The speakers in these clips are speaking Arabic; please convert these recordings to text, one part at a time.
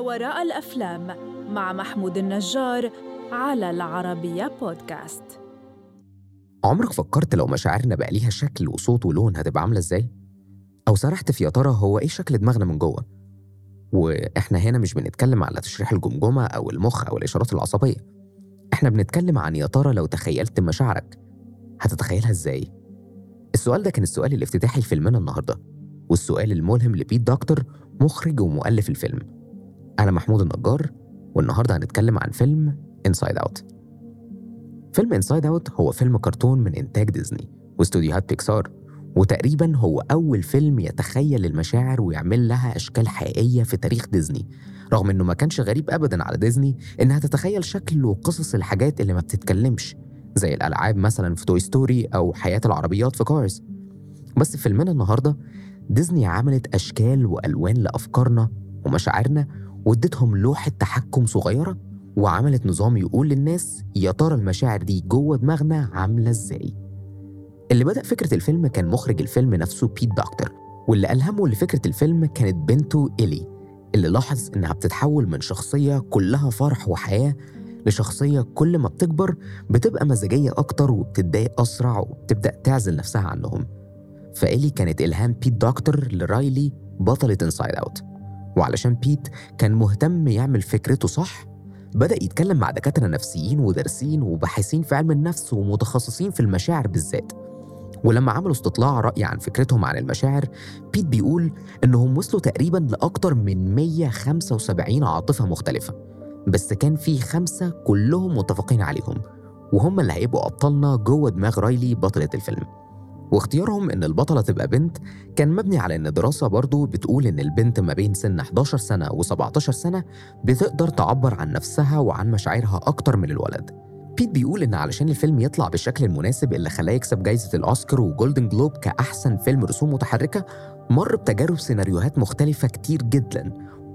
وراء الأفلام مع محمود النجار على العربية بودكاست عمرك فكرت لو مشاعرنا بقى ليها شكل وصوت ولون هتبقى عاملة إزاي؟ أو سرحت في يا ترى هو إيه شكل دماغنا من جوه؟ وإحنا هنا مش بنتكلم على تشريح الجمجمة أو المخ أو الإشارات العصبية إحنا بنتكلم عن يا ترى لو تخيلت مشاعرك هتتخيلها إزاي؟ السؤال ده كان السؤال الافتتاحي لفيلمنا النهارده والسؤال الملهم ل Pete Docter مخرج ومؤلف الفيلم أنا محمود النجار والنهاردة هنتكلم عن فيلم Inside Out فيلم Inside Out هو فيلم كرتون من إنتاج ديزني واستوديوهات بيكسار وتقريبا هو أول فيلم يتخيل المشاعر ويعمل لها أشكال حقيقية في تاريخ ديزني رغم إنه ما كانش غريب أبدا على ديزني إنها تتخيل شكل وقصص الحاجات اللي ما بتتكلمش زي الألعاب مثلا في Toy Story أو حياة العربيات في Cars بس في فيلمنا النهاردة ديزني عملت أشكال وألوان لأفكارنا ومشاعرنا وادتهم لوحة تحكم صغيرة وعملت نظام يقول للناس يا ترى المشاعر دي جوه دماغنا عاملة إزاي؟ اللي بدأ فكرة الفيلم كان مخرج الفيلم نفسه بيت دكتور واللي ألهمه لفكرة الفيلم كانت بنته إلي اللي لاحظ إنها بتتحول من شخصية كلها فرح وحياة لشخصية كل ما بتكبر بتبقى مزاجية أكتر وبتتضايق أسرع وبتبدأ تعزل نفسها عنهم. فإلي كانت إلهام بيت دكتور لرايلي بطلة انسايد أوت وعلشان بيت كان مهتم يعمل فكرته صح بدأ يتكلم مع دكاترة نفسيين ودارسين وباحثين في علم النفس ومتخصصين في المشاعر بالذات. ولما عملوا استطلاع رأي عن فكرتهم عن المشاعر بيت بيقول إنهم وصلوا تقريبا لأكتر من 175 عاطفة مختلفة بس كان في خمسة كلهم متفقين عليهم وهم اللي هيبقوا أبطالنا جوه دماغ رايلي بطلة الفيلم. واختيارهم إن البطلة تبقى بنت. كان مبني على إن دراسة برضو بتقول إن البنت ما بين سن 11 سنة و17 سنة بتقدر تعبر عن نفسها وعن مشاعرها أكتر من الولد. بيت بيقول إن علشان الفيلم يطلع بالشكل المناسب اللي خلاه يكسب جايزة الأوسكار وجولدن جلوب كأحسن فيلم رسوم متحركة مر بتجارب سيناريوهات مختلفة كتير جدا.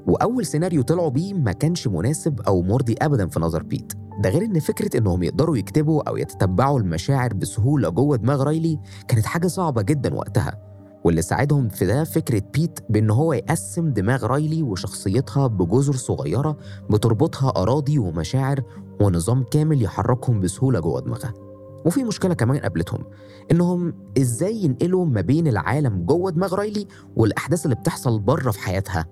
وأول سيناريو طلعوا بيه ما كانش مناسب أو مرضي أبدا في نظر بيت. ده غير إن فكرة إنهم يقدروا يكتبوا أو يتتبعوا المشاعر بسهولة جوه دماغ رايلي كانت حاجة صعبة جدا وقتها واللي ساعدهم في ده فكرة بيت بإن هو يقسم دماغ رايلي وشخصيتها بجزر صغيرة بتربطها أراضي ومشاعر ونظام كامل يحركهم بسهولة جوه دماغها. وفي مشكلة كمان قابلتهم إنهم إزاي ينقلوا ما بين العالم جوه دماغ رايلي والأحداث اللي بتحصل بره في حياتها.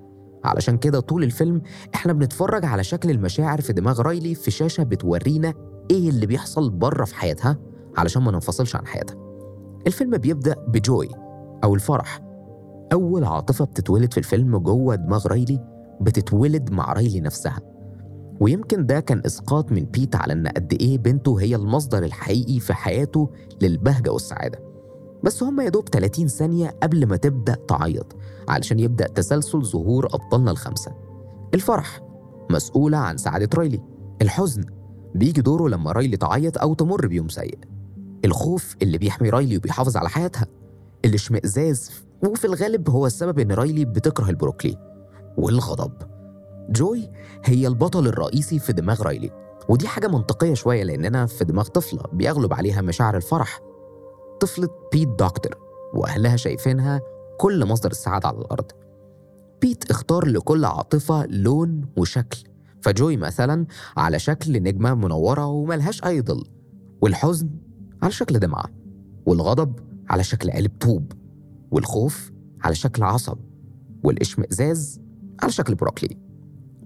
علشان كده طول الفيلم إحنا بنتفرج على شكل المشاعر في دماغ رايلي في شاشة بتورينا إيه اللي بيحصل بره في حياتها علشان ما ننفصلش عن حياتها. الفيلم بيبدأ بجوي أو الفرح. أول عاطفة بتتولد في الفيلم جوه دماغ رايلي بتتولد مع رايلي نفسها. ويمكن ده كان إسقاط من بيت على إن قد إيه بنته هي المصدر الحقيقي في حياته للبهجة والسعادة. بس هم يا دوب 30 ثانية قبل ما تبدأ تعيط علشان يبدأ تسلسل ظهور أبطالنا الخمسة. الفرح مسؤولة عن سعادة رايلي الحزن بيجي دوره لما رايلي تعيط أو تمر بيوم سيء. الخوف اللي بيحمي رايلي وبيحافظ على حياتها. الاشمئزاز وفي الغالب هو السبب إن رايلي بتكره البروكلي. والغضب. جوي هي البطل الرئيسي في دماغ رايلي ودي حاجة منطقية شوية لأننا في دماغ طفلة بيغلب عليها مشاعر الفرح. طفلة بيت دكتور وأهلها شايفينها كل مصدر السعادة على الأرض. بيت اختار لكل عاطفة لون وشكل فجوي مثلا على شكل نجمة منورة وملهاش أي ظل والحزن على شكل دمعة والغضب على شكل علب طوب والخوف على شكل عصب والإشمئزاز على شكل بروكلي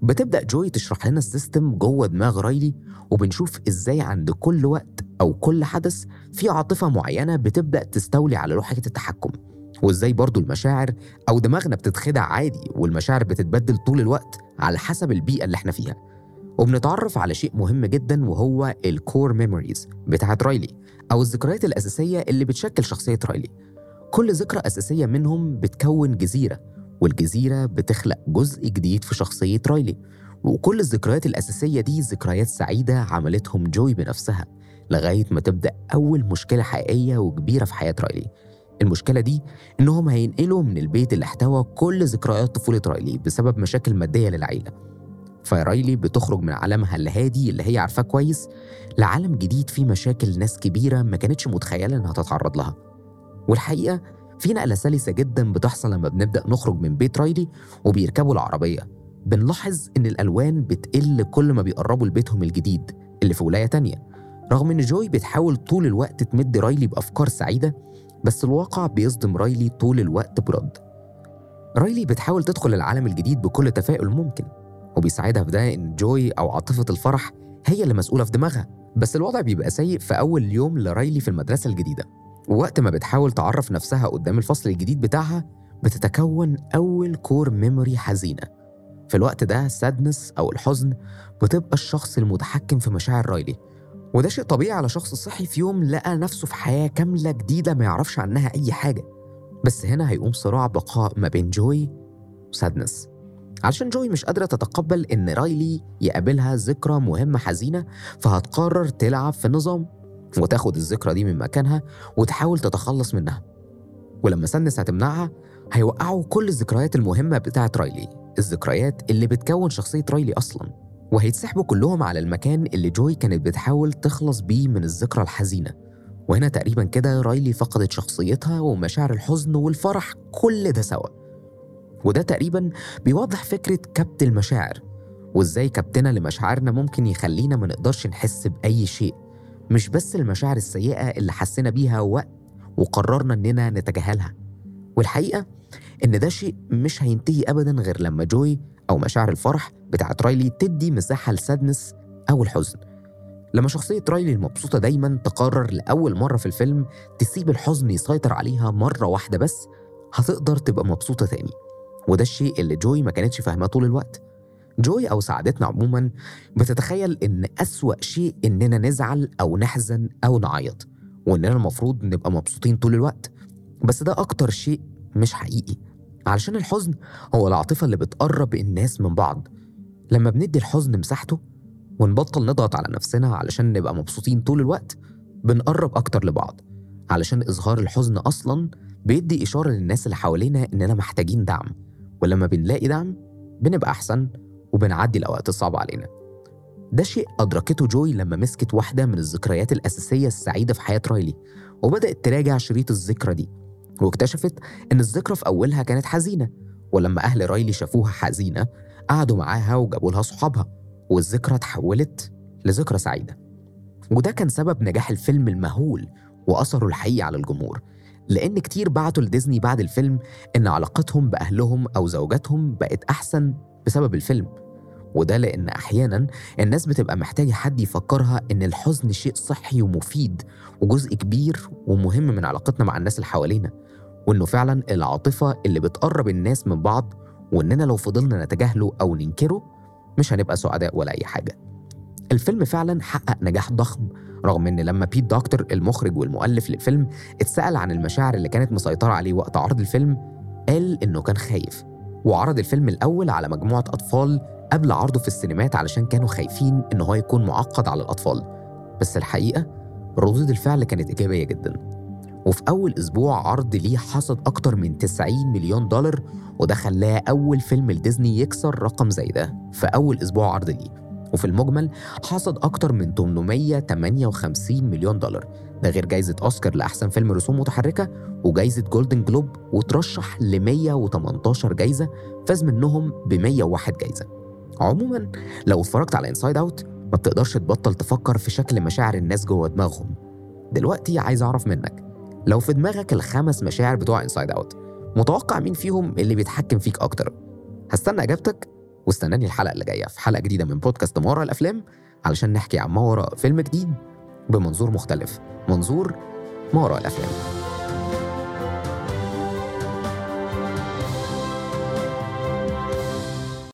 بتبدأ Joy تشرح لنا ال system جوه دماغ رايلي وبنشوف إزاي عند كل وقت أو كل حدث في عاطفة معينة بتبدأ تستولي على لوحة التحكم وإزاي برضو المشاعر أو دماغنا بتتخدع عادي والمشاعر بتتبدل طول الوقت على حسب البيئة اللي إحنا فيها. وبنتعرف على شيء مهم جدا وهو ال core memories بتاعت رايلي أو الذكريات الأساسية اللي بتشكل شخصية رايلي. كل ذكرى أساسية منهم بتكون جزيرة والجزيرة بتخلق جزء جديد في شخصية رايلي. وكل الذكريات الأساسية دي ذكريات سعيدة عملتهم جوي بنفسها لغاية ما تبدأ أول مشكلة حقيقية وكبيرة في حياة رايلي. المشكلة دي إنهم هينقلوا من البيت اللي احتوى كل ذكريات طفولة رايلي بسبب مشاكل مادية للعيلة. فرايلي بتخرج من عالمها الهادي اللي هي عارفاه كويس لعالم جديد فيه مشاكل ناس كبيرة ما كانتش متخيلة إنها تتعرض لها. والحقيقة في نقلة سلسة جدا بتحصل لما بنبدأ نخرج من بيت رايلي وبيركبوا العربية. بنلاحظ إن الألوان بتقل كل ما بيقربوا لبيتهم الجديد اللي في ولاية تانية. رغم إن جوي بتحاول طول الوقت تمد رايلي بأفكار سعيدة بس الواقع بيصدم رايلي طول الوقت برد. رايلي بتحاول تدخل العالم الجديد بكل تفاؤل ممكن وبيساعدها في ده إن جوي أو عاطفة الفرح هي اللي مسؤولة في دماغها. بس الوضع بيبقى سيء في أول يوم لرايلي في المدرسة الجديدة. ووقت ما بتحاول تعرف نفسها قدام الفصل الجديد بتاعها بتتكون أول core memory حزينة. في الوقت ده Sadness أو الحزن بتبقى الشخص المتحكم في مشاعر رايلي وده شيء طبيعي على شخص صحي في يوم لقى نفسه في حياة كاملة جديدة ما يعرفش عنها أي حاجة. بس هنا هيقوم صراع بقاء ما بين Joy و Sadness علشان Joy مش قادرة تتقبل إن رايلي يقابلها ذكرى مهمة حزينة فهتقرر تلعب في النظام. وتاخد الذكرى دي من مكانها وتحاول تتخلص منها. ولما سادنس هتمنعها هيوقعوا كل الذكريات المهمة بتاعت رايلي الذكريات اللي بتكون شخصية رايلي أصلا. وهيتسحبوا كلهم على المكان اللي جوي كانت بتحاول تخلص بيه من الذكرى الحزينة. وهنا تقريبا كده رايلي فقدت شخصيتها ومشاعر الحزن والفرح كل ده سوا. وده تقريبا بيوضح فكرة كبت المشاعر وإزاي كبتنا لمشاعرنا ممكن يخلينا ما نقدرش نحس بأي شيء. مش بس المشاعر السيئة اللي حسينا بيها وقت وقررنا إننا نتجاهلها. والحقيقة إن ده شيء مش هينتهي أبدا غير لما جوي أو مشاعر الفرح بتاعت رايلي تدي مساحة لسادنس أو الحزن. لما شخصية رايلي المبسوطة دايما تقرر لأول مرة في الفيلم تسيب الحزن يسيطر عليها مرة واحدة بس هتقدر تبقى مبسوطة تاني. وده الشيء اللي جوي ما كانتش فاهماه طول الوقت. جوي أو سعادتنا عموما بتتخيل إن أسوأ شيء إننا نزعل أو نحزن أو نعيط وإننا المفروض نبقى مبسوطين طول الوقت. بس ده أكتر شيء مش حقيقي. علشان الحزن هو العاطفة اللي بتقرب الناس من بعض. لما بندي الحزن مساحته ونبطل نضغط على نفسنا علشان نبقى مبسوطين طول الوقت بنقرب أكتر لبعض. علشان إظهار الحزن أصلا بيدي إشارة للناس اللي حوالينا إننا محتاجين دعم. ولما بنلاقي دعم بنبقى أحسن وبنعدي الأوقات الصعبة علينا. ده شيء أدركته جوي لما مسكت واحدة من الذكريات الأساسية السعيدة في حياة رايلي وبدأت تراجع شريط الذكرى دي واكتشفت إن الذكرى في أولها كانت حزينة ولما أهل رايلي شافوها حزينة قعدوا معاها وجابوا لها صحابها والذكرى اتحولت لذكرى سعيدة. وده كان سبب نجاح الفيلم المهول وأثره الحقيقي على الجمهور لأن كتير بعتوا لديزني بعد الفيلم إن علاقتهم بأهلهم أو زوجاتهم بقت أحسن بسبب الفيلم. وده لأن أحيانا الناس بتبقى محتاجة حد يفكرها إن الحزن شيء صحي ومفيد وجزء كبير ومهم من علاقتنا مع الناس اللي حوالينا وإنه فعلا العاطفة اللي بتقرب الناس من بعض وإننا لو فضلنا نتجاهله أو ننكره مش هنبقى سعداء ولا أي حاجة. الفيلم فعلا حقق نجاح ضخم رغم إن لما بيت دكتور المخرج والمؤلف للفيلم اتسأل عن المشاعر اللي كانت مسيطرة عليه وقت عرض الفيلم قال إنه كان خايف. وعرض الفيلم الأول على مجموعة أطفال قبل عرضه في السينمات علشان كانوا خايفين إن هو يكون معقد على الأطفال. بس الحقيقة ردود الفعل كانت إيجابية جدا. وفي أول أسبوع عرض ليه حصد أكتر من 90 مليون دولار وده خلاه أول فيلم لديزني يكسر رقم زي ده في أول أسبوع عرض ليه. وفي المجمل حصد أكتر من 858 مليون دولار. ده غير جايزة أوسكار لأحسن فيلم رسوم متحركة وجايزة جولدن جلوب وترشح ل 118 جايزة فاز منهم ب 101 جايزة. عموما لو اتفرجت على Inside Out ما بتقدرش تبطل تفكر في شكل مشاعر الناس جوه دماغهم. دلوقتي عايز أعرف منك لو في دماغك الخمس مشاعر بتوع Inside Out متوقع مين فيهم اللي بيتحكم فيك أكتر؟ هستنى إجابتك واستناني الحلقة اللي جاية في حلقة جديدة من بودكاست ما وراء الأفلام علشان نحكي عن ما وراء فيلم جديد بمنظور مختلف. منظور ما وراء الأفلام.